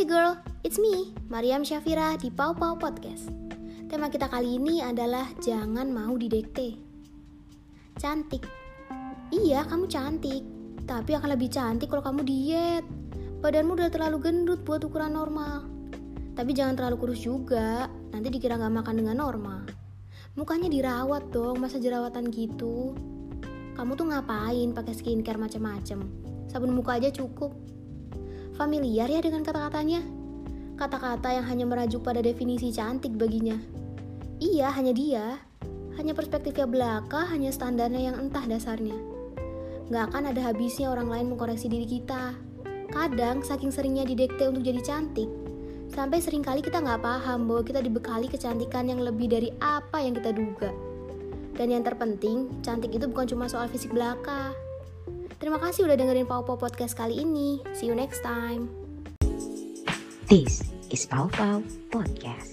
Hey girl, it's me, Mariam Syafira di Pau Pau Podcast. Tema kita kali ini adalah jangan mau didekte. Cantik. Iya, kamu cantik. Tapi akan lebih cantik kalau kamu diet. Badanmu udah terlalu gendut buat ukuran normal. Tapi jangan terlalu kurus juga, nanti dikira nggak makan dengan normal. Mukanya dirawat dong, masa jerawatan gitu. Kamu tuh ngapain pakai skincare macem-macem? Sabun muka aja cukup. Familiar ya dengan kata-katanya? Kata-kata yang hanya merajuk pada definisi cantik baginya. Iya, hanya dia. Hanya perspektifnya belaka, hanya standarnya yang entah dasarnya. Gak akan ada habisnya orang lain mengkoreksi diri kita. Kadang, saking seringnya didekte untuk jadi cantik, sampai sering kali kita nggak paham bahwa kita dibekali kecantikan yang lebih dari apa yang kita duga. Dan yang terpenting, cantik itu bukan cuma soal fisik belaka, Terima kasih udah dengerin Pau Pau Podcast kali ini. See you next time. This is Pau Pau Podcast.